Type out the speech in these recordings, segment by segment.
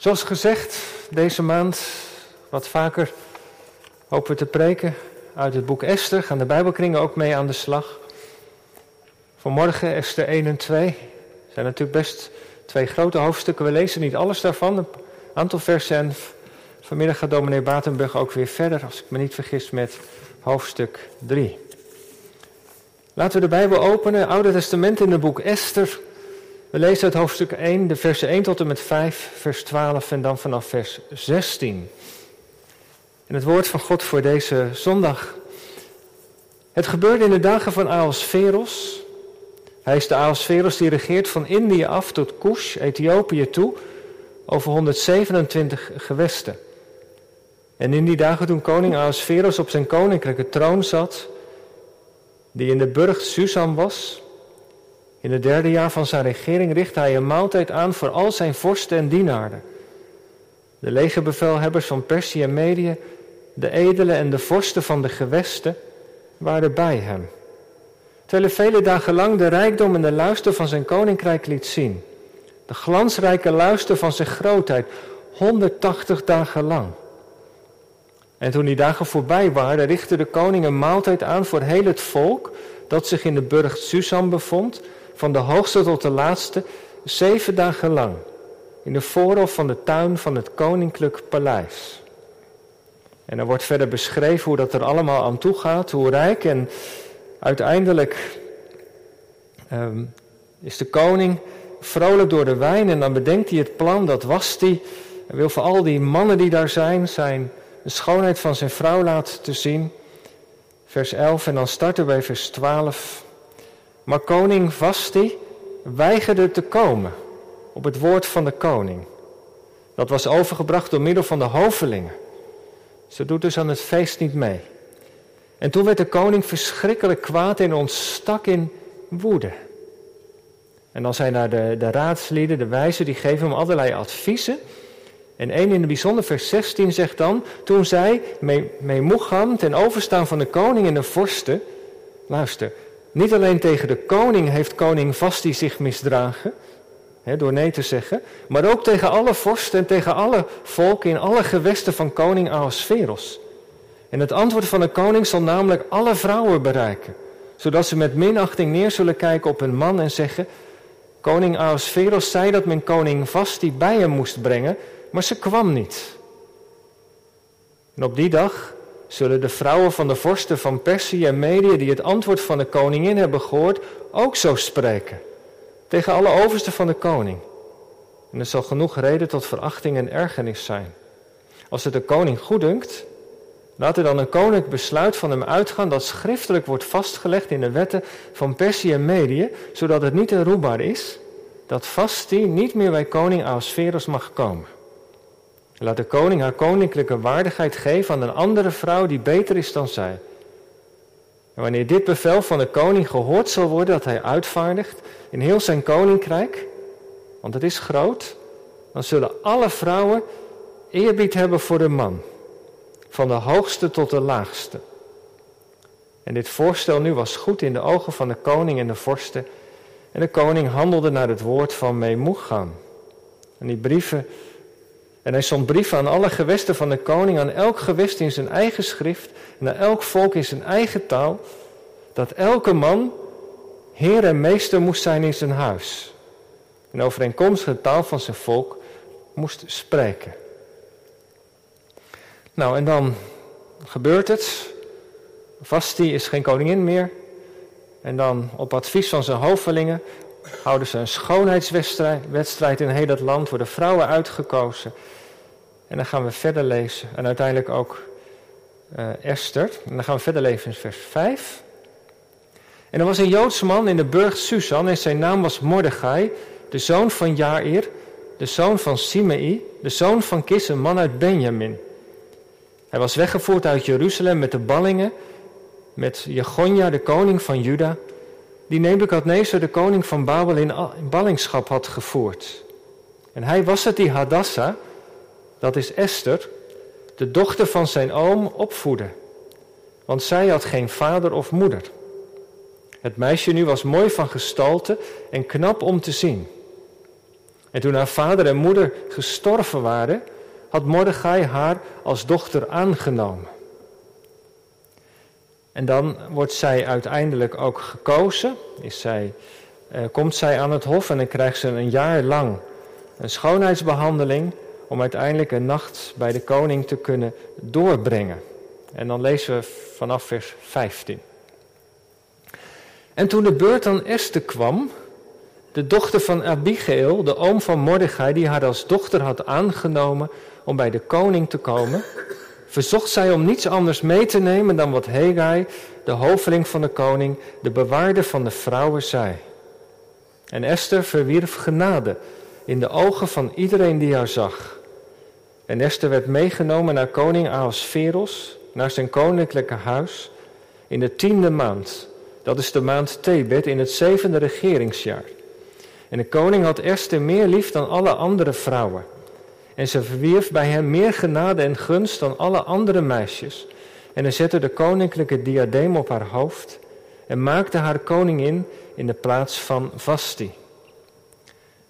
Zoals gezegd, deze maand wat vaker hopen we te preken uit het boek Esther. Gaan de Bijbelkringen ook mee aan de slag. Vanmorgen Esther 1 en 2 zijn natuurlijk best twee grote hoofdstukken. We lezen niet alles daarvan, een aantal versen. En vanmiddag gaat dominee Batenburg ook weer verder, als ik me niet vergis, met hoofdstuk 3. Laten we de Bijbel openen, Oude Testament in het boek Esther. We lezen uit hoofdstuk 1, de versen 1 tot en met 5, vers 12 en dan vanaf vers 16. En het woord van God voor deze zondag. Het gebeurde in de dagen van Aosferos. Hij is de Aosferos die regeert van Indië af tot Kush, Ethiopië toe, over 127 gewesten. En in die dagen toen koning Aosferos op zijn koninklijke troon zat, die in de burcht Susan was, in het derde jaar van zijn regering richtte hij een maaltijd aan voor al zijn vorsten en dienaren. De legerbevelhebbers van Perzië en Medië, de edelen en de vorsten van de gewesten waren bij hem. Terwijl hij vele dagen lang de rijkdom en de luister van zijn koninkrijk liet zien. De glansrijke luister van zijn grootheid, 180 dagen lang. En toen die dagen voorbij waren, richtte de koning een maaltijd aan voor heel het volk dat zich in de burcht Susan bevond, van de hoogste tot de laatste, zeven dagen lang, in de voorhof van de tuin van het koninklijk paleis. En er wordt verder beschreven hoe dat er allemaal aan toe gaat, hoe rijk en uiteindelijk um, is de koning vrolijk door de wijn en dan bedenkt hij het plan, dat was hij. Hij wil voor al die mannen die daar zijn, zijn de schoonheid van zijn vrouw laten te zien. Vers 11 en dan starten we bij vers 12. Maar koning Vasti weigerde te komen op het woord van de koning. Dat was overgebracht door middel van de hovelingen. Ze doet dus aan het feest niet mee. En toen werd de koning verschrikkelijk kwaad en ontstak in woede. En dan zijn daar de, de raadslieden, de wijzen, die geven hem allerlei adviezen. En één in het bijzonder, vers 16 zegt dan, toen zij Memucham ten overstaan van de koning en de vorsten, luister, niet alleen tegen de koning heeft koning Vasti zich misdragen, hè, door nee te zeggen, maar ook tegen alle vorsten en tegen alle volken in alle gewesten van koning Ahasveros. En het antwoord van de koning zal namelijk alle vrouwen bereiken, zodat ze met minachting neer zullen kijken op hun man en zeggen, koning Ahasveros zei dat men koning Vasti bij hem moest brengen, maar ze kwam niet. En op die dag zullen de vrouwen van de vorsten van Persie en Medië, die het antwoord van de koningin hebben gehoord, ook zo spreken. Tegen alle oversten van de koning. En er zal genoeg reden tot verachting en ergernis zijn. Als het de koning goeddunkt, laat er dan een koninklijk besluit van hem uitgaan dat schriftelijk wordt vastgelegd in de wetten van Persie en Medië, zodat het niet herroepbaar is dat Vasti niet meer bij koning Ahasverus mag komen. Laat de koning haar koninklijke waardigheid geven aan een andere vrouw die beter is dan zij. En wanneer dit bevel van de koning gehoord zal worden dat hij uitvaardigt in heel zijn koninkrijk, want het is groot, dan zullen alle vrouwen eerbied hebben voor de man, van de hoogste tot de laagste. En dit voorstel nu was goed in de ogen van de koning en de vorsten. En de koning handelde naar het woord van Memucham. En die brieven en hij zond brieven aan alle gewesten van de koning, aan elk gewest in zijn eigen schrift en aan elk volk in zijn eigen taal, dat elke man heer en meester moest zijn in zijn huis. En overeenkomstig de taal van zijn volk moest spreken. Nou, en dan gebeurt het. Vasti is geen koningin meer. En dan op advies van zijn hovelingen houden ze een schoonheidswedstrijd in heel het land, worden vrouwen uitgekozen. En dan gaan we verder lezen. En uiteindelijk ook uh, Esther. En dan gaan we verder lezen in vers 5. En er was een Joodse man in de burcht Susan en zijn naam was Mordechai, de zoon van Jair, de zoon van Simei, de zoon van Kis, een man uit Benjamin. Hij was weggevoerd uit Jeruzalem met de ballingen, met Jegonja, de koning van Juda, die Nebukadnezar, de koning van Babel, in ballingschap had gevoerd. En hij was het die Hadassah, dat is Esther, de dochter van zijn oom, opvoedde. Want zij had geen vader of moeder. Het meisje nu was mooi van gestalte en knap om te zien. En toen haar vader en moeder gestorven waren, had Mordechai haar als dochter aangenomen. En dan wordt zij uiteindelijk ook gekozen, is zij, eh, komt zij aan het hof en dan krijgt ze een jaar lang een schoonheidsbehandeling om uiteindelijk een nacht bij de koning te kunnen doorbrengen. En dan lezen we vanaf vers 15. En toen de beurt aan Esther kwam, de dochter van Abigail, de oom van Mordechai, die haar als dochter had aangenomen om bij de koning te komen, verzocht zij om niets anders mee te nemen dan wat Hegai, de hoveling van de koning, de bewaarder van de vrouwen, zei. En Esther verwierf genade in de ogen van iedereen die haar zag. En Esther werd meegenomen naar koning Ahasveros, naar zijn koninklijke huis, in de tiende maand. Dat is de maand Tebet in het zevende regeringsjaar. En de koning had Esther meer lief dan alle andere vrouwen. En ze verwierf bij hem meer genade en gunst dan alle andere meisjes. En hij zette de koninklijke diadeem op haar hoofd en maakte haar koningin in de plaats van Vasti.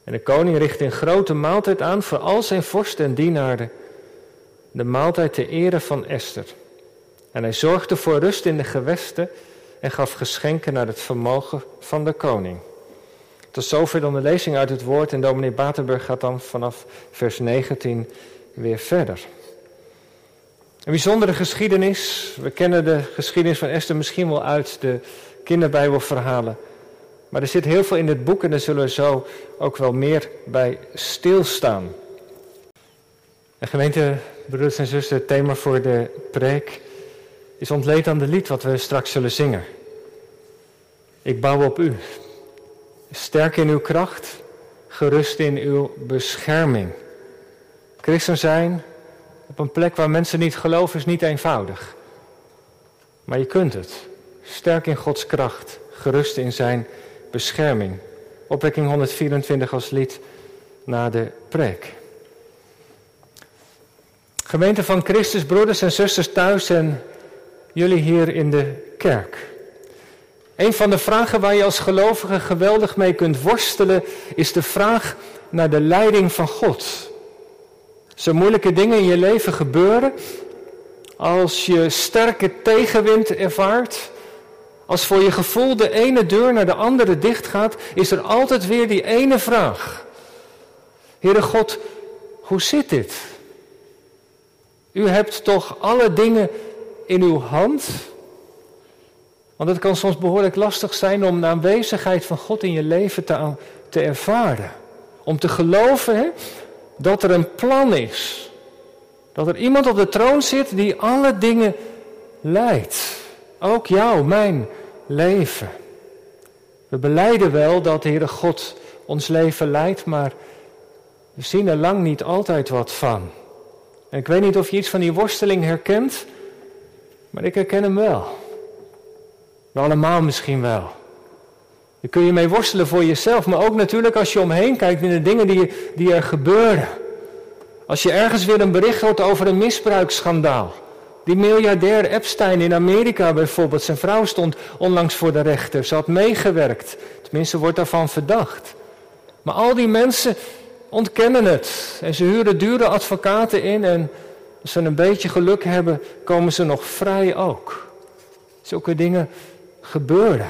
En de koning richtte een grote maaltijd aan voor al zijn vorsten en dienaren. De maaltijd ter ere van Esther. En hij zorgde voor rust in de gewesten en gaf geschenken naar het vermogen van de koning. Tot zover dan de lezing uit het woord en dominee Batenburg gaat dan vanaf vers 19 weer verder. Een bijzondere geschiedenis. We kennen de geschiedenis van Esther misschien wel uit de kinderbijbelverhalen. Maar er zit heel veel in dit boek en daar zullen we zo ook wel meer bij stilstaan. En gemeente, broeders en zussen, het thema voor de preek is ontleed aan de lied wat we straks zullen zingen. Ik bouw op u. Sterk in uw kracht, gerust in uw bescherming. Christen zijn op een plek waar mensen niet geloven is niet eenvoudig. Maar je kunt het. Sterk in Gods kracht, gerust in zijn bescherming. Opwekking 124 als lied na de preek. Gemeente van Christus, broeders en zusters thuis en jullie hier in de kerk. Een van de vragen waar je als gelovige geweldig mee kunt worstelen is de vraag naar de leiding van God. Zo moeilijke dingen in je leven gebeuren, als je sterke tegenwind ervaart, als voor je gevoel de ene deur naar de andere dicht gaat, is er altijd weer die ene vraag. Heere God, hoe zit dit? U hebt toch alle dingen in uw hand? Want het kan soms behoorlijk lastig zijn om de aanwezigheid van God in je leven te, te ervaren. Om te geloven dat er een plan is. Dat er iemand op de troon zit die alle dingen leidt. Ook jou, mijn leven. We beleiden wel dat de Heere God ons leven leidt, maar we zien er lang niet altijd wat van. En ik weet niet of je iets van die worsteling herkent, maar ik herken hem wel. We allemaal misschien wel. Daar kun je mee worstelen voor jezelf, maar ook natuurlijk als je omheen kijkt in de dingen die, die er gebeuren. Als je ergens weer een bericht hoort over een misbruiksschandaal. Die miljardair Epstein in Amerika bijvoorbeeld, zijn vrouw stond onlangs voor de rechter. Ze had meegewerkt. Tenminste wordt daarvan verdacht. Maar al die mensen ontkennen het. En ze huren dure advocaten in en als ze een beetje geluk hebben, komen ze nog vrij ook. Zulke dingen gebeuren.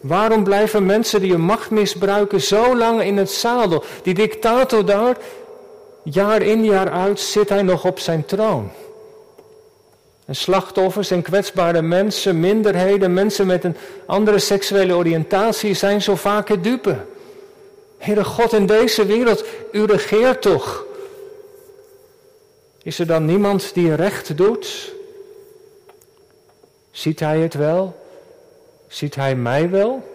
Waarom blijven mensen die hun macht misbruiken zo lang in het zadel? Die dictator daar, jaar in jaar uit, zit hij nog op zijn troon. En slachtoffers en kwetsbare mensen, minderheden, mensen met een andere seksuele oriëntatie zijn zo vaak het dupe. Heere God, in deze wereld, u regeert toch. Is er dan niemand die recht doet? Ziet hij het wel? Ziet hij mij wel?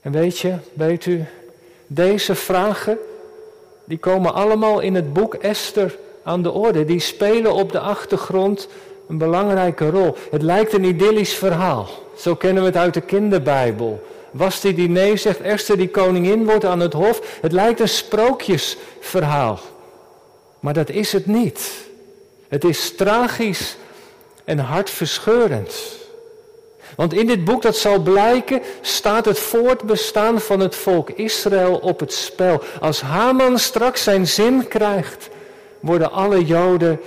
En weet je, weet u, deze vragen, die komen allemaal in het boek Esther aan de orde. Die spelen op de achtergrond een belangrijke rol. Het lijkt een idyllisch verhaal. Zo kennen we het uit de kinderbijbel. Was die die nee zegt, Esther die koningin wordt aan het hof. Het lijkt een sprookjesverhaal. Maar dat is het niet. Het is tragisch en hartverscheurend. Want in dit boek, dat zal blijken, staat het voortbestaan van het volk Israël op het spel. Als Haman straks zijn zin krijgt, worden alle Joden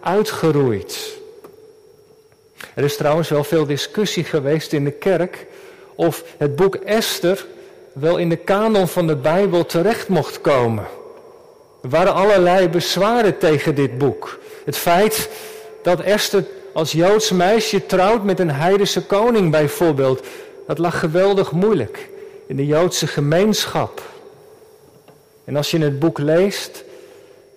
uitgeroeid. Er is trouwens wel veel discussie geweest in de kerk of het boek Esther wel in de kanon van de Bijbel terecht mocht komen. Er waren allerlei bezwaren tegen dit boek. Het feit dat Esther als Joods meisje trouwt met een heidense koning bijvoorbeeld, dat lag geweldig moeilijk in de Joodse gemeenschap. En als je het boek leest,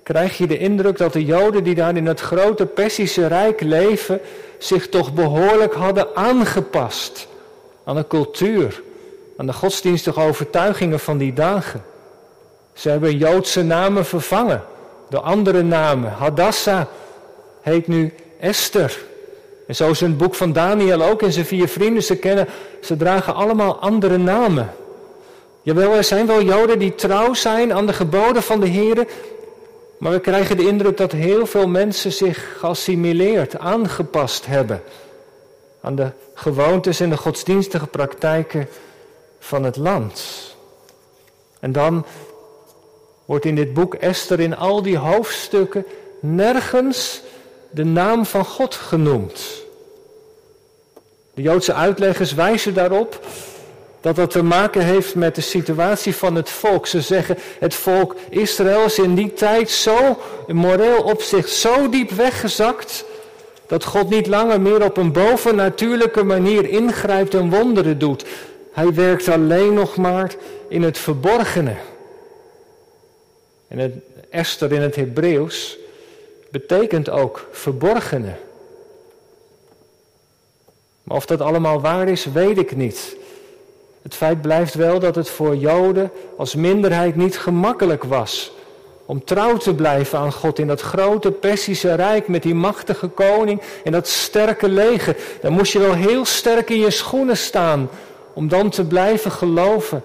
krijg je de indruk dat de Joden die daar in het grote Persische Rijk leven, zich toch behoorlijk hadden aangepast aan de cultuur, aan de godsdienstige overtuigingen van die dagen. Ze hebben Joodse namen vervangen door andere namen. Hadassah heet nu Esther. En zo is in het boek van Daniel ook en zijn vier vrienden, ze kennen, ze dragen allemaal andere namen. Jawel, er zijn wel Joden die trouw zijn aan de geboden van de Heer, maar we krijgen de indruk dat heel veel mensen zich geassimileerd, aangepast hebben aan de gewoontes en de godsdienstige praktijken van het land. En dan wordt in dit boek Esther in al die hoofdstukken nergens de naam van God genoemd. De Joodse uitleggers wijzen daarop dat dat te maken heeft met de situatie van het volk. Ze zeggen het volk Israël is in die tijd zo in moreel opzicht zo diep weggezakt dat God niet langer meer op een bovennatuurlijke manier ingrijpt en wonderen doet. Hij werkt alleen nog maar in het verborgene. En het Esther in het Hebreeuws betekent ook verborgene. Maar of dat allemaal waar is, weet ik niet. Het feit blijft wel dat het voor Joden als minderheid niet gemakkelijk was om trouw te blijven aan God in dat grote Persische Rijk met die machtige koning en dat sterke leger. Dan moest je wel heel sterk in je schoenen staan om dan te blijven geloven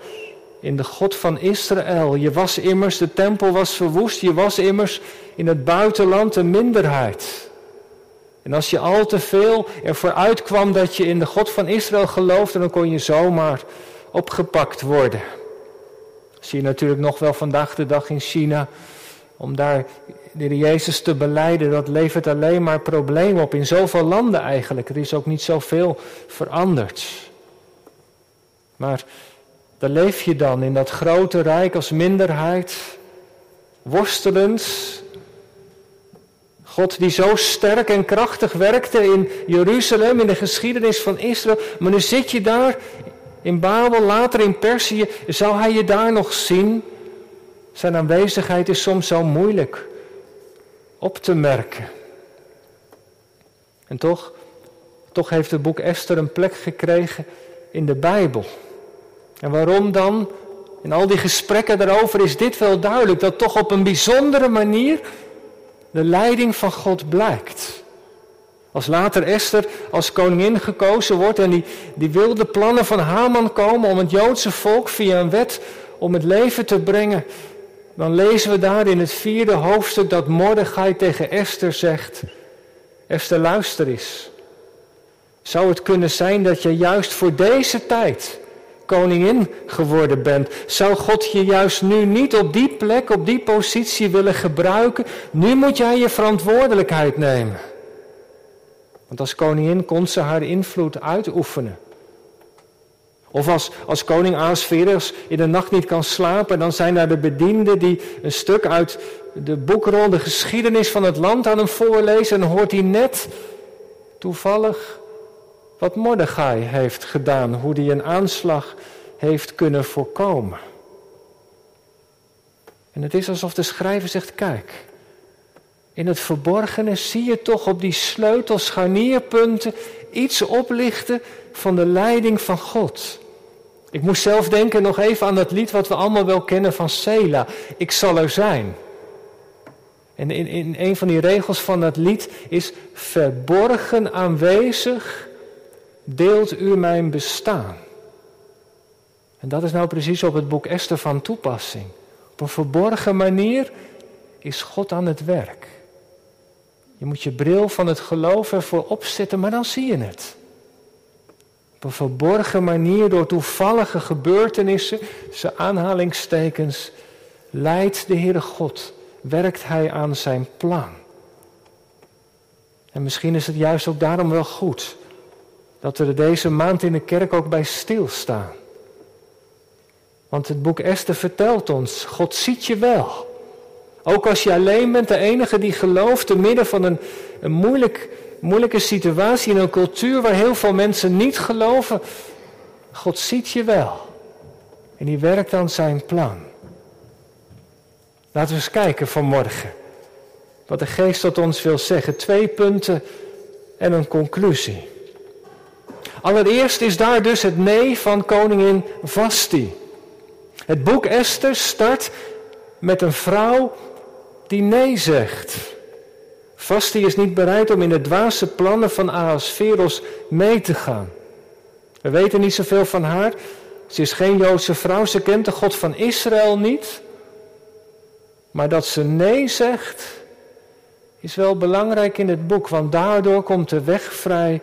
in de God van Israël. Je was immers, de tempel was verwoest, je was immers in het buitenland een minderheid. En als je al te veel ervoor uitkwam dat je in de God van Israël geloofde, dan kon je zomaar opgepakt worden. zie je natuurlijk nog wel vandaag de dag in China. Om daar de Jezus te beleiden, dat levert alleen maar problemen op in zoveel landen eigenlijk. Er is ook niet zoveel veranderd. Maar daar leef je dan in dat grote rijk als minderheid, worstelend. God die zo sterk en krachtig werkte in Jeruzalem, in de geschiedenis van Israël. Maar nu zit je daar in Babel, later in Perzië. Zou hij je daar nog zien? Zijn aanwezigheid is soms zo moeilijk op te merken. En toch, toch heeft het boek Esther een plek gekregen in de Bijbel. En waarom dan? In al die gesprekken daarover is dit wel duidelijk, dat toch op een bijzondere manier de leiding van God blijkt. Als later Esther als koningin gekozen wordt en die, die wilde plannen van Haman komen om het Joodse volk via een wet om het leven te brengen, dan lezen we daar in het vierde hoofdstuk dat Mordechai tegen Esther zegt, Esther luister eens, zou het kunnen zijn dat je juist voor deze tijd koningin geworden bent. Zou God je juist nu niet op die plek, op die positie willen gebruiken? Nu moet jij je verantwoordelijkheid nemen. Want als koningin kon ze haar invloed uitoefenen. Of als, als koning Ahasverus in de nacht niet kan slapen, dan zijn daar de bedienden die een stuk uit de boekrol, de geschiedenis van het land aan hem voorlezen. En hoort hij net toevallig wat Mordechai heeft gedaan, hoe hij een aanslag heeft kunnen voorkomen. En het is alsof de schrijver zegt, kijk, in het verborgene zie je toch op die scharnierpunten iets oplichten van de leiding van God. Ik moest zelf denken nog even aan dat lied wat we allemaal wel kennen van Sela. Ik zal er zijn. En in, in een van die regels van dat lied is verborgen aanwezig deelt u mijn bestaan. En dat is nou precies op het boek Esther van toepassing. Op een verborgen manier is God aan het werk. Je moet je bril van het geloof ervoor opzetten, maar dan zie je het. Op een verborgen manier, door toevallige gebeurtenissen, zijn aanhalingstekens, leidt de Heere God, werkt Hij aan zijn plan. En misschien is het juist ook daarom wel goed dat we er deze maand in de kerk ook bij stilstaan. Want het boek Esther vertelt ons, God ziet je wel. Ook als je alleen bent, de enige die gelooft, te midden van een, een moeilijk, moeilijke situatie in een cultuur waar heel veel mensen niet geloven. God ziet je wel. En die werkt aan zijn plan. Laten we eens kijken vanmorgen. Wat de geest tot ons wil zeggen. Twee punten en een conclusie. Allereerst is daar dus het nee van koningin Vasti. Het boek Esther start met een vrouw die nee zegt. Vasti is niet bereid om in de dwaze plannen van Ahasveros mee te gaan. We weten niet zoveel van haar. Ze is geen Joodse vrouw, ze kent de God van Israël niet. Maar dat ze nee zegt, is wel belangrijk in het boek, want daardoor komt de weg vrij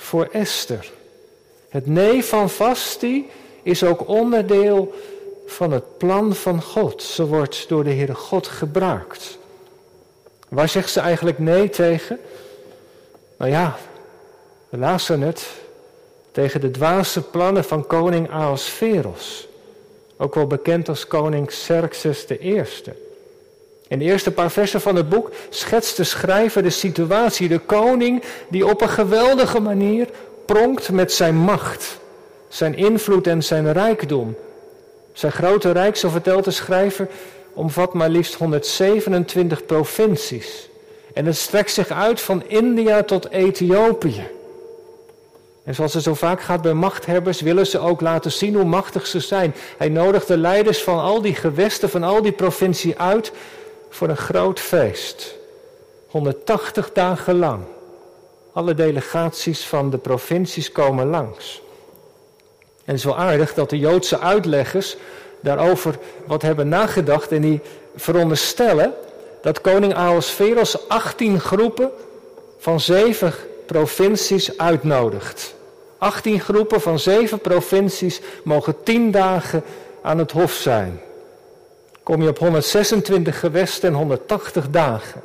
voor Esther. Het nee van Vasti is ook onderdeel van het plan van God. Ze wordt door de Heere God gebruikt. Waar zegt ze eigenlijk nee tegen? Nou ja, we lazen het. Tegen de dwaze plannen van koning Ahasveros. Ook wel bekend als koning Xerxes I. In de eerste paar versen van het boek schetst de schrijver de situatie. De koning die op een geweldige manier pronkt met zijn macht, zijn invloed en zijn rijkdom. Zijn grote rijk, zo vertelt de schrijver, omvat maar liefst 127 provincies. En het strekt zich uit van India tot Ethiopië. En zoals het zo vaak gaat bij machthebbers, willen ze ook laten zien hoe machtig ze zijn. Hij nodigt de leiders van al die gewesten, van al die provincie uit voor een groot feest. 180 dagen lang. Alle delegaties van de provincies komen langs. En het is wel aardig dat de Joodse uitleggers daarover wat hebben nagedacht en die veronderstellen dat koning Ahasveros 18 groepen van zeven provincies uitnodigt. 18 groepen van zeven provincies mogen 10 dagen aan het hof zijn. Kom je op 126 gewesten en 180 dagen.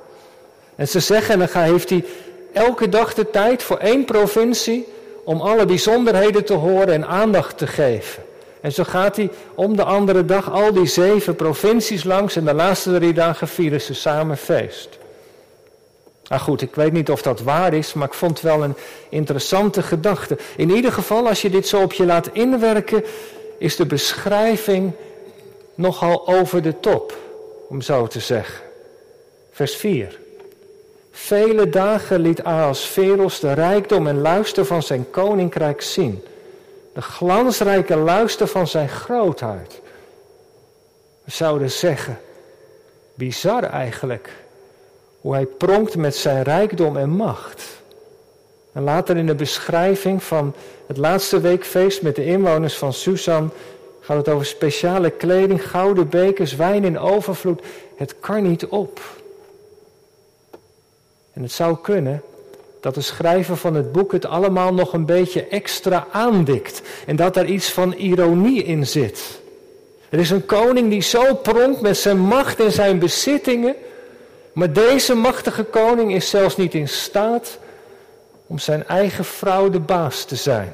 En ze zeggen, en dan heeft hij elke dag de tijd voor één provincie om alle bijzonderheden te horen en aandacht te geven. En zo gaat hij om de andere dag al die zeven provincies langs en de laatste drie dagen vieren ze samen feest. Nou goed, ik weet niet of dat waar is, maar ik vond het wel een interessante gedachte. In ieder geval, als je dit zo op je laat inwerken, is de beschrijving nogal over de top, om zo te zeggen. Vers 4. Vele dagen liet Ahasveros de rijkdom en luister van zijn koninkrijk zien. De glansrijke luister van zijn grootheid. We zouden zeggen, bizar eigenlijk, hoe hij pronkt met zijn rijkdom en macht. En later in de beschrijving van het laatste weekfeest met de inwoners van Susan gaat het over speciale kleding, gouden bekers, wijn in overvloed. Het kan niet op. En het zou kunnen dat de schrijver van het boek het allemaal nog een beetje extra aandikt. En dat er iets van ironie in zit. Er is een koning die zo pronkt met zijn macht en zijn bezittingen. Maar deze machtige koning is zelfs niet in staat om zijn eigen vrouw de baas te zijn.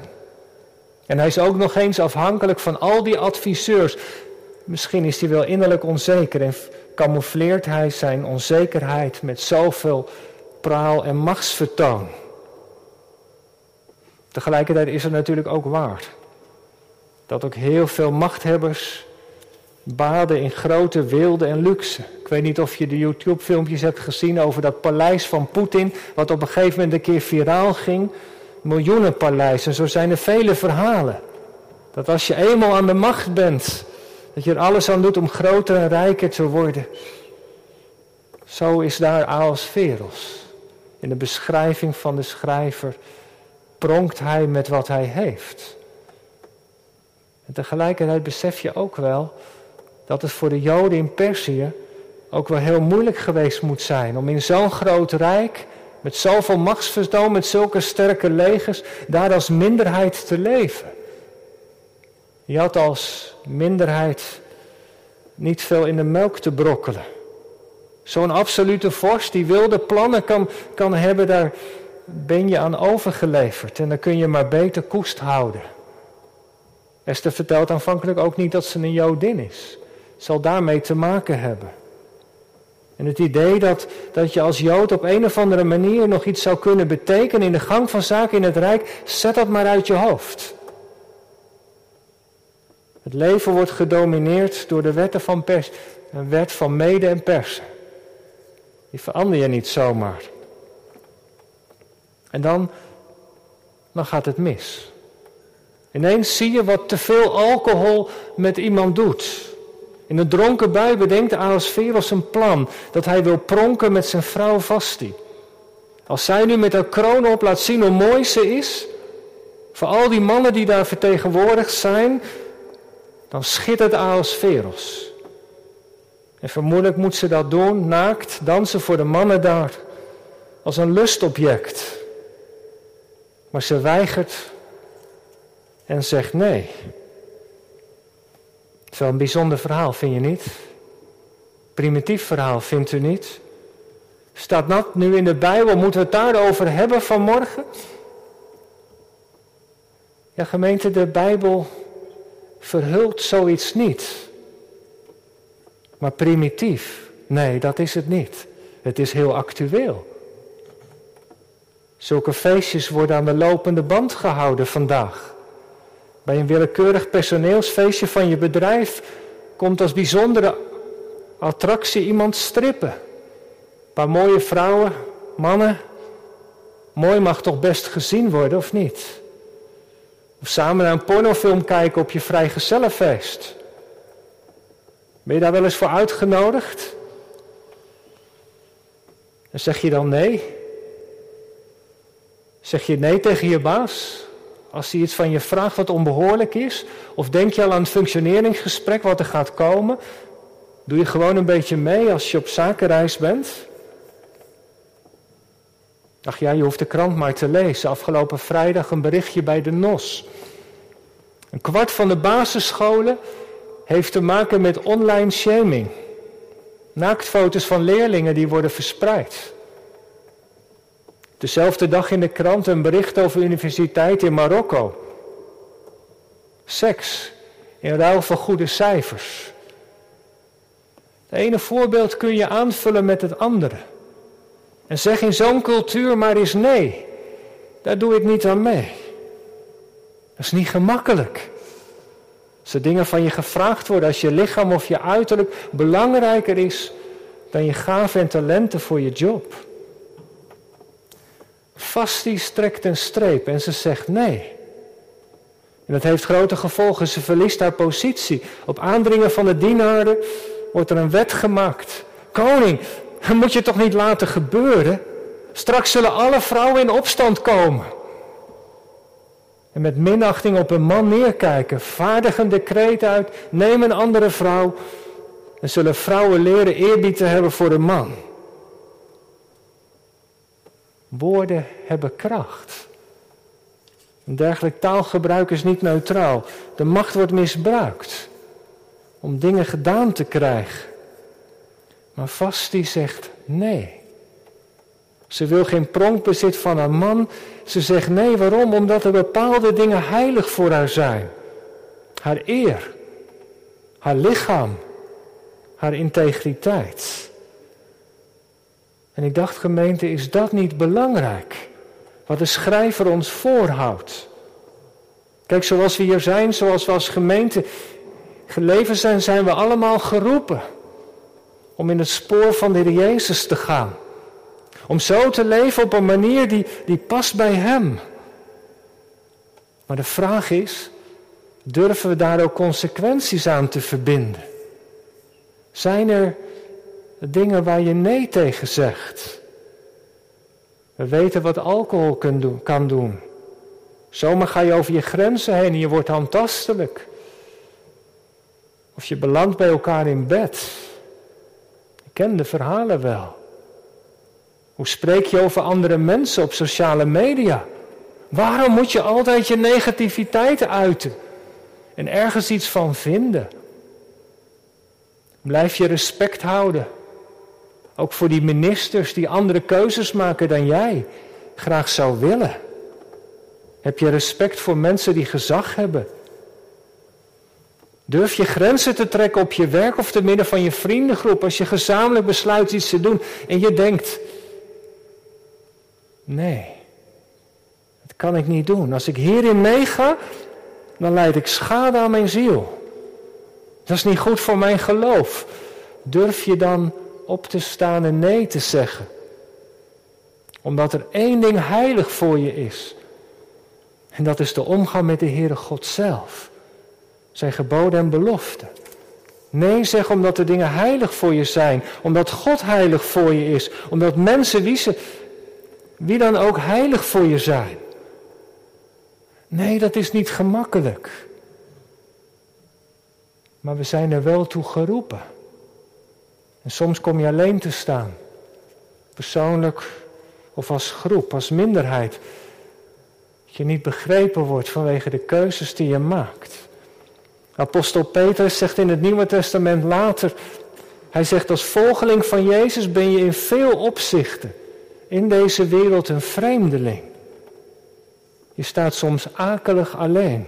En hij is ook nog eens afhankelijk van al die adviseurs. Misschien is hij wel innerlijk onzeker en camoufleert hij zijn onzekerheid met zoveel praal en machtsvertoon. Tegelijkertijd is er natuurlijk ook waar dat ook heel veel machthebbers baden in grote wilde en luxe. Ik weet niet of je de YouTube-filmpjes hebt gezien over dat paleis van Poetin, wat op een gegeven moment een keer viraal ging. Miljoenenpaleis. En zo zijn er vele verhalen. Dat als je eenmaal aan de macht bent, dat je er alles aan doet om groter en rijker te worden. Zo is daar Aosferos. In de beschrijving van de schrijver pronkt hij met wat hij heeft. En tegelijkertijd besef je ook wel dat het voor de Joden in Perzië ook wel heel moeilijk geweest moet zijn om in zo'n groot rijk met zoveel machtsvertoon, met zulke sterke legers, daar als minderheid te leven. Je had als minderheid niet veel in de melk te brokkelen. Zo'n absolute vorst die wilde plannen kan, kan hebben, daar ben je aan overgeleverd. En dan kun je maar beter koest houden. Esther vertelt aanvankelijk ook niet dat ze een Jodin is. Zal daarmee te maken hebben. En het idee dat, dat je als Jood op een of andere manier nog iets zou kunnen betekenen in de gang van zaken in het Rijk, zet dat maar uit je hoofd. Het leven wordt gedomineerd door de wetten van pers, een wet van mede en persen. Die verander je niet zomaar. En dan, dan gaat het mis. Ineens zie je wat te veel alcohol met iemand doet. In een dronken bui bedenkt Ahasveros een plan dat hij wil pronken met zijn vrouw Vasti. Als zij nu met haar kroon op laat zien hoe mooi ze is, voor al die mannen die daar vertegenwoordigd zijn, dan schittert Ahasveros. En vermoedelijk moet ze dat doen, naakt, dansen voor de mannen daar, als een lustobject. Maar ze weigert en zegt nee. Het is wel een bijzonder verhaal, vind je niet? Primitief verhaal, vindt u niet? Staat dat nu in de Bijbel? Moeten we het daarover hebben vanmorgen? Ja, gemeente, de Bijbel verhult zoiets niet. Maar primitief, nee, dat is het niet. Het is heel actueel. Zulke feestjes worden aan de lopende band gehouden vandaag. Bij een willekeurig personeelsfeestje van je bedrijf komt als bijzondere attractie iemand strippen. Paar mooie vrouwen, mannen. Mooi mag toch best gezien worden, of niet? Of samen naar een pornofilm kijken op je vrijgezellenfeest. Ben je daar wel eens voor uitgenodigd? En zeg je dan nee? Zeg je nee tegen je baas? Als hij iets van je vraagt wat onbehoorlijk is? Of denk je al aan het functioneringsgesprek wat er gaat komen? Doe je gewoon een beetje mee als je op zakenreis bent? Ach ja, je hoeft de krant maar te lezen. Afgelopen vrijdag een berichtje bij de NOS. Een kwart van de basisscholen heeft te maken met online shaming. Naaktfoto's van leerlingen die worden verspreid. Dezelfde dag in de krant een bericht over universiteit in Marokko. Seks in ruil van goede cijfers. Het ene voorbeeld kun je aanvullen met het andere. En zeg in zo'n cultuur maar eens nee. Daar doe ik niet aan mee. Dat is niet gemakkelijk. Als er dingen van je gevraagd worden, als je lichaam of je uiterlijk belangrijker is dan je gaven en talenten voor je job. Vasti strekt een streep en ze zegt nee. En dat heeft grote gevolgen. Ze verliest haar positie. Op aandringen van de dienaren wordt er een wet gemaakt. Koning, dat moet je toch niet laten gebeuren? Straks zullen alle vrouwen in opstand komen. En met minachting op een man neerkijken. Vaardig een decreet uit. Neem een andere vrouw. En zullen vrouwen leren eerbied te hebben voor de man. Woorden hebben kracht. Een dergelijk taalgebruik is niet neutraal. De macht wordt misbruikt om dingen gedaan te krijgen. Maar Vasti zegt nee. Ze wil geen pronkbezit van haar man. Ze zegt nee, waarom? Omdat er bepaalde dingen heilig voor haar zijn. Haar eer, haar lichaam, haar integriteit. En ik dacht, gemeente, is dat niet belangrijk? Wat de schrijver ons voorhoudt. Kijk, zoals we hier zijn, zoals we als gemeente geleven zijn, zijn we allemaal geroepen om in het spoor van de Heer Jezus te gaan. Om zo te leven op een manier die, die past bij Hem. Maar de vraag is, durven we daar ook consequenties aan te verbinden? Zijn er dingen waar je nee tegen zegt? We weten wat alcohol kan doen. Zomaar ga je over je grenzen heen en je wordt handtastelijk. Of je belandt bij elkaar in bed. Ik ken de verhalen wel. Hoe spreek je over andere mensen op sociale media? Waarom moet je altijd je negativiteit uiten en ergens iets van vinden? Blijf je respect houden. Ook voor die ministers die andere keuzes maken dan jij graag zou willen. Heb je respect voor mensen die gezag hebben? Durf je grenzen te trekken op je werk of te midden van je vriendengroep als je gezamenlijk besluit iets te doen en je denkt, nee, dat kan ik niet doen. Als ik hierin meega, dan leid ik schade aan mijn ziel. Dat is niet goed voor mijn geloof. Durf je dan op te staan en nee te zeggen? Omdat er één ding heilig voor je is. En dat is de omgang met de Heere God zelf. Zijn geboden en beloften. Nee zeg omdat de dingen heilig voor je zijn. Omdat God heilig voor je is. Omdat mensen wie, ze, wie dan ook heilig voor je zijn. Nee, dat is niet gemakkelijk. Maar we zijn er wel toe geroepen. En soms kom je alleen te staan. Persoonlijk of als groep, als minderheid. Dat je niet begrepen wordt vanwege de keuzes die je maakt. Apostel Petrus zegt in het Nieuwe Testament later, hij zegt als volgeling van Jezus ben je in veel opzichten in deze wereld een vreemdeling. Je staat soms akelig alleen.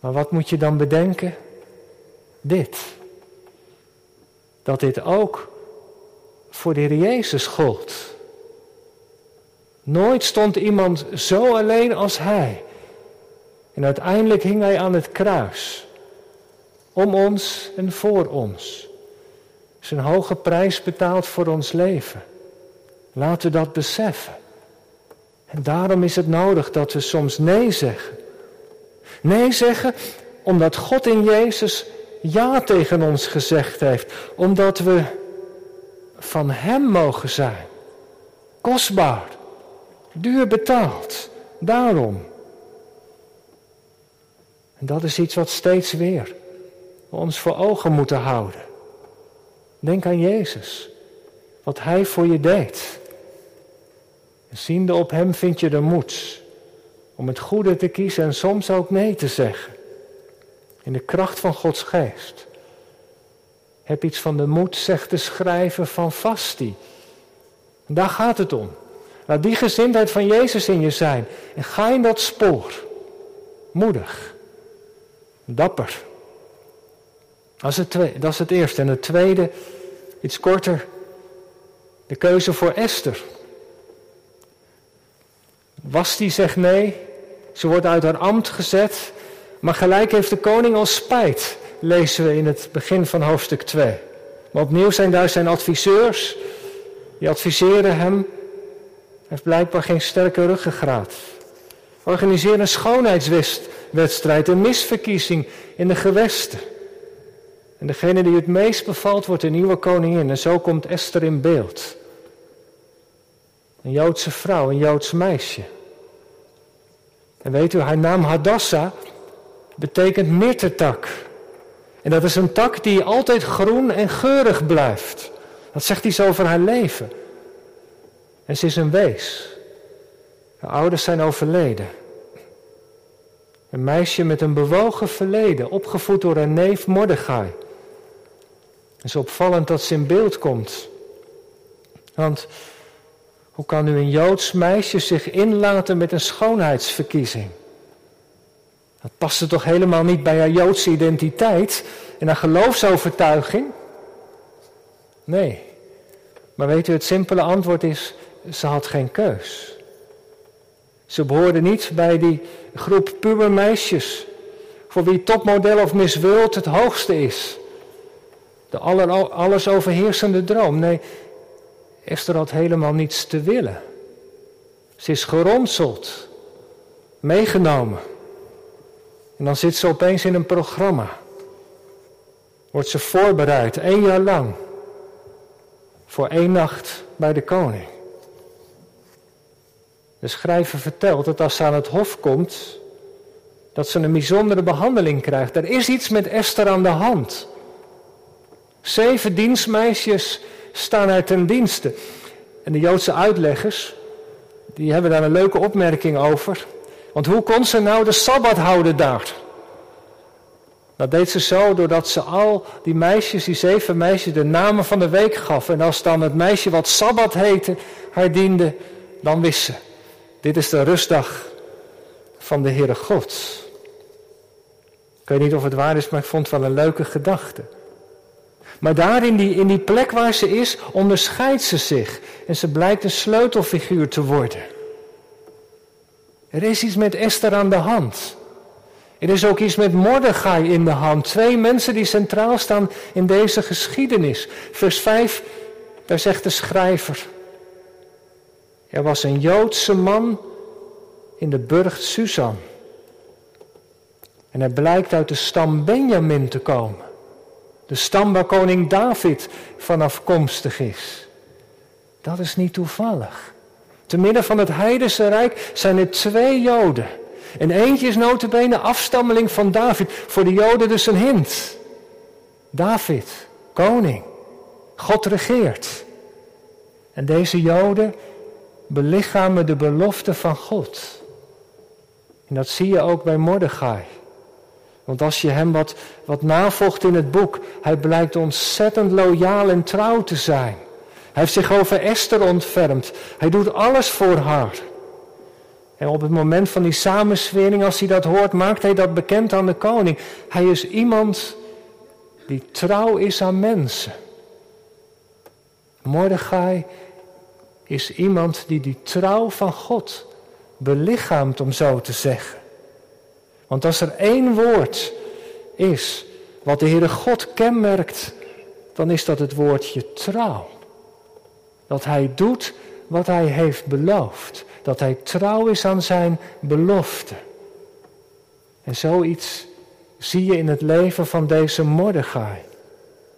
Maar wat moet je dan bedenken? Dit. Dat dit ook voor de Heer Jezus gold. Nooit stond iemand zo alleen als Hij. En uiteindelijk hing Hij aan het kruis. Om ons en voor ons. Zijn hoge prijs betaald voor ons leven. Laten we dat beseffen. En daarom is het nodig dat we soms nee zeggen. Nee zeggen omdat God in Jezus ja tegen ons gezegd heeft. Omdat we van Hem mogen zijn. Kostbaar. Duur betaald. Daarom. En dat is iets wat steeds weer we ons voor ogen moeten houden. Denk aan Jezus. Wat Hij voor je deed. En ziende op Hem vind je de moed om het goede te kiezen en soms ook nee te zeggen. In de kracht van Gods geest. Heb iets van de moed, zegt de schrijver van Vasti. Daar gaat het om. Laat die gezindheid van Jezus in je zijn. En ga in dat spoor. Moedig. Dapper. Dat is, het tweede, dat is het eerste. En het tweede, iets korter. De keuze voor Esther. Wasti zegt nee. Ze wordt uit haar ambt gezet. Maar gelijk heeft de koning al spijt, lezen we in het begin van hoofdstuk 2. Maar opnieuw zijn daar zijn adviseurs. Die adviseren hem. Hij heeft blijkbaar geen sterke ruggengraat. Organiseer een schoonheidswedstrijd, een misverkiezing in de gewesten. En degene die het meest bevalt wordt de nieuwe koningin. En zo komt Esther in beeld. Een Joodse vrouw, een Joods meisje. En weet u, haar naam Hadassah betekent mirtetak. En dat is een tak die altijd groen en geurig blijft. Dat zegt iets over haar leven. En ze is een wees. Haar ouders zijn overleden. Een meisje met een bewogen verleden, opgevoed door haar neef Mordechai. Het is opvallend dat ze in beeld komt. Want hoe kan nu een Joods meisje zich inlaten met een schoonheidsverkiezing? Dat paste toch helemaal niet bij haar Joodse identiteit en haar geloofsovertuiging? Nee. Maar weet u, het simpele antwoord is, ze had geen keus. Ze behoorde niet bij die groep pubermeisjes voor wie topmodel of Miss World het hoogste is. De aller, alles overheersende droom. Nee, Esther had helemaal niets te willen. Ze is geronseld, meegenomen. En dan zit ze opeens in een programma. Wordt ze voorbereid, één jaar lang. Voor één nacht bij de koning. De schrijver vertelt dat als ze aan het hof komt, dat ze een bijzondere behandeling krijgt. Er is iets met Esther aan de hand. Zeven dienstmeisjes staan er ten dienste. En de Joodse uitleggers, die hebben daar een leuke opmerking over. Want hoe kon ze nou de Sabbat houden daar? Dat deed ze zo doordat ze al die meisjes, die zeven meisjes, de namen van de week gaf. En als dan het meisje wat Sabbat heette haar diende, dan wist ze. Dit is de rustdag van de Heere God. Ik weet niet of het waar is, maar ik vond het wel een leuke gedachte. Maar daar in die, in die plek waar ze is, onderscheidt ze zich. En ze blijkt een sleutelfiguur te worden. Er is iets met Esther aan de hand. Er is ook iets met Mordechai in de hand. Twee mensen die centraal staan in deze geschiedenis. Vers 5, daar zegt de schrijver. Er was een Joodse man in de burcht Susan. En hij blijkt uit de stam Benjamin te komen. De stam waar koning David van afkomstig is. Dat is niet toevallig. Te midden van het heidense rijk zijn er twee Joden. En eentje is notabene afstammeling van David. Voor de Joden dus een hint. David, koning. God regeert. En deze Joden belichamen de belofte van God. En dat zie je ook bij Mordechai. Want als je hem wat, wat navolgt in het boek, hij blijkt ontzettend loyaal en trouw te zijn. Hij heeft zich over Esther ontfermd. Hij doet alles voor haar. En op het moment van die samenswering, als hij dat hoort, maakt hij dat bekend aan de koning. Hij is iemand die trouw is aan mensen. Mordechai is iemand die die trouw van God belichaamt, om zo te zeggen. Want als er één woord is wat de Heere God kenmerkt, dan is dat het woordje trouw. Dat hij doet wat hij heeft beloofd. Dat hij trouw is aan zijn belofte. En zoiets zie je in het leven van deze Mordechai.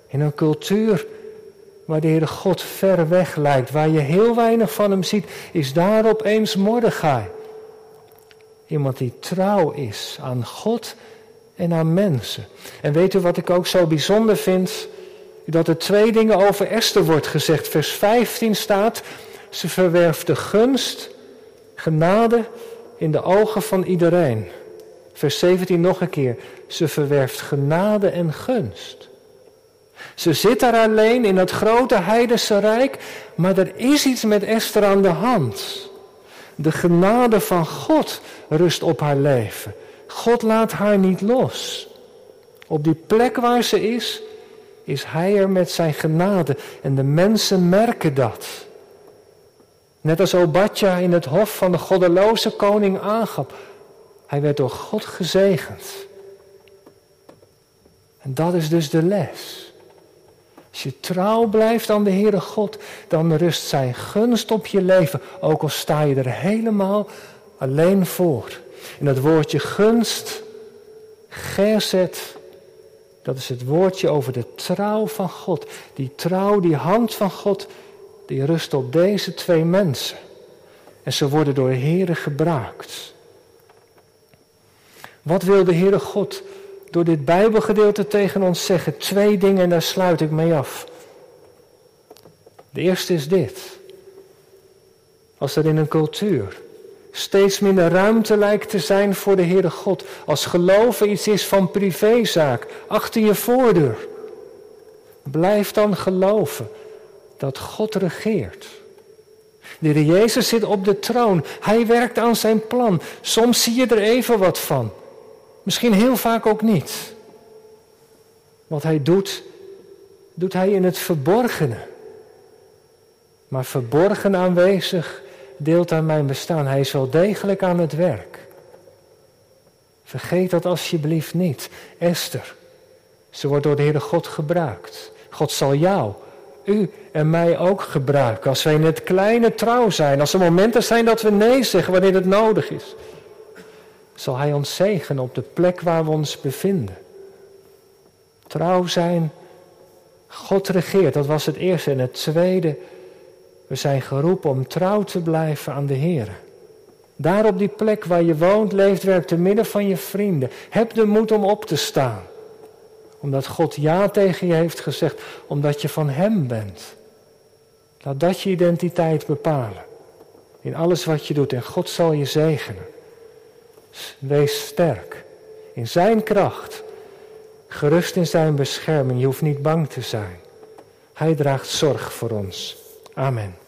In een cultuur waar de Heere God ver weg lijkt, waar je heel weinig van hem ziet, is daar opeens Mordechai. Iemand die trouw is aan God en aan mensen. En weet u wat ik ook zo bijzonder vind? Dat er twee dingen over Esther wordt gezegd. Vers 15 staat, ze verwerft de gunst, genade in de ogen van iedereen. Vers 17 nog een keer, ze verwerft genade en gunst. Ze zit daar alleen in het grote heidense rijk, maar er is iets met Esther aan de hand. De genade van God rust op haar leven. God laat haar niet los. Op die plek waar ze is, is Hij er met zijn genade en de mensen merken dat. Net als Obadja in het hof van de goddeloze koning aangaf. Hij werd door God gezegend. En dat is dus de les. Als je trouw blijft aan de Heere God, dan rust zijn gunst op je leven, ook al sta je er helemaal alleen voor. En dat woordje gunst, gezet, dat is het woordje over de trouw van God. Die trouw, die hand van God, die rust op deze twee mensen. En ze worden door de Heere gebruikt. Wat wil de Heere God door dit Bijbelgedeelte tegen ons zeggen? Twee dingen en daar sluit ik mee af. De eerste is dit. Als er in een cultuur steeds minder ruimte lijkt te zijn voor de Heere God. Als geloven iets is van privézaak, achter je voordeur. Blijf dan geloven dat God regeert. De Heer Jezus zit op de troon. Hij werkt aan zijn plan. Soms zie je er even wat van. Misschien heel vaak ook niet. Wat hij doet, doet hij in het verborgene. Maar verborgen aanwezig deelt aan mijn bestaan. Hij is wel degelijk aan het werk. Vergeet dat alsjeblieft niet. Esther, ze wordt door de Heere God gebruikt. God zal jou, u en mij ook gebruiken. Als wij in het kleine trouw zijn. Als er momenten zijn dat we nee zeggen wanneer het nodig is. Zal Hij ons zegenen op de plek waar we ons bevinden. Trouw zijn. God regeert, dat was het eerste. En het tweede, we zijn geroepen om trouw te blijven aan de Heer. Daar op die plek waar je woont, leeft, werkt, te midden van je vrienden. Heb de moed om op te staan. Omdat God ja tegen je heeft gezegd, omdat je van Hem bent. Laat dat je identiteit bepalen. In alles wat je doet en God zal je zegenen. Wees sterk. In Zijn kracht. Gerust in Zijn bescherming. Je hoeft niet bang te zijn. Hij draagt zorg voor ons. Amen.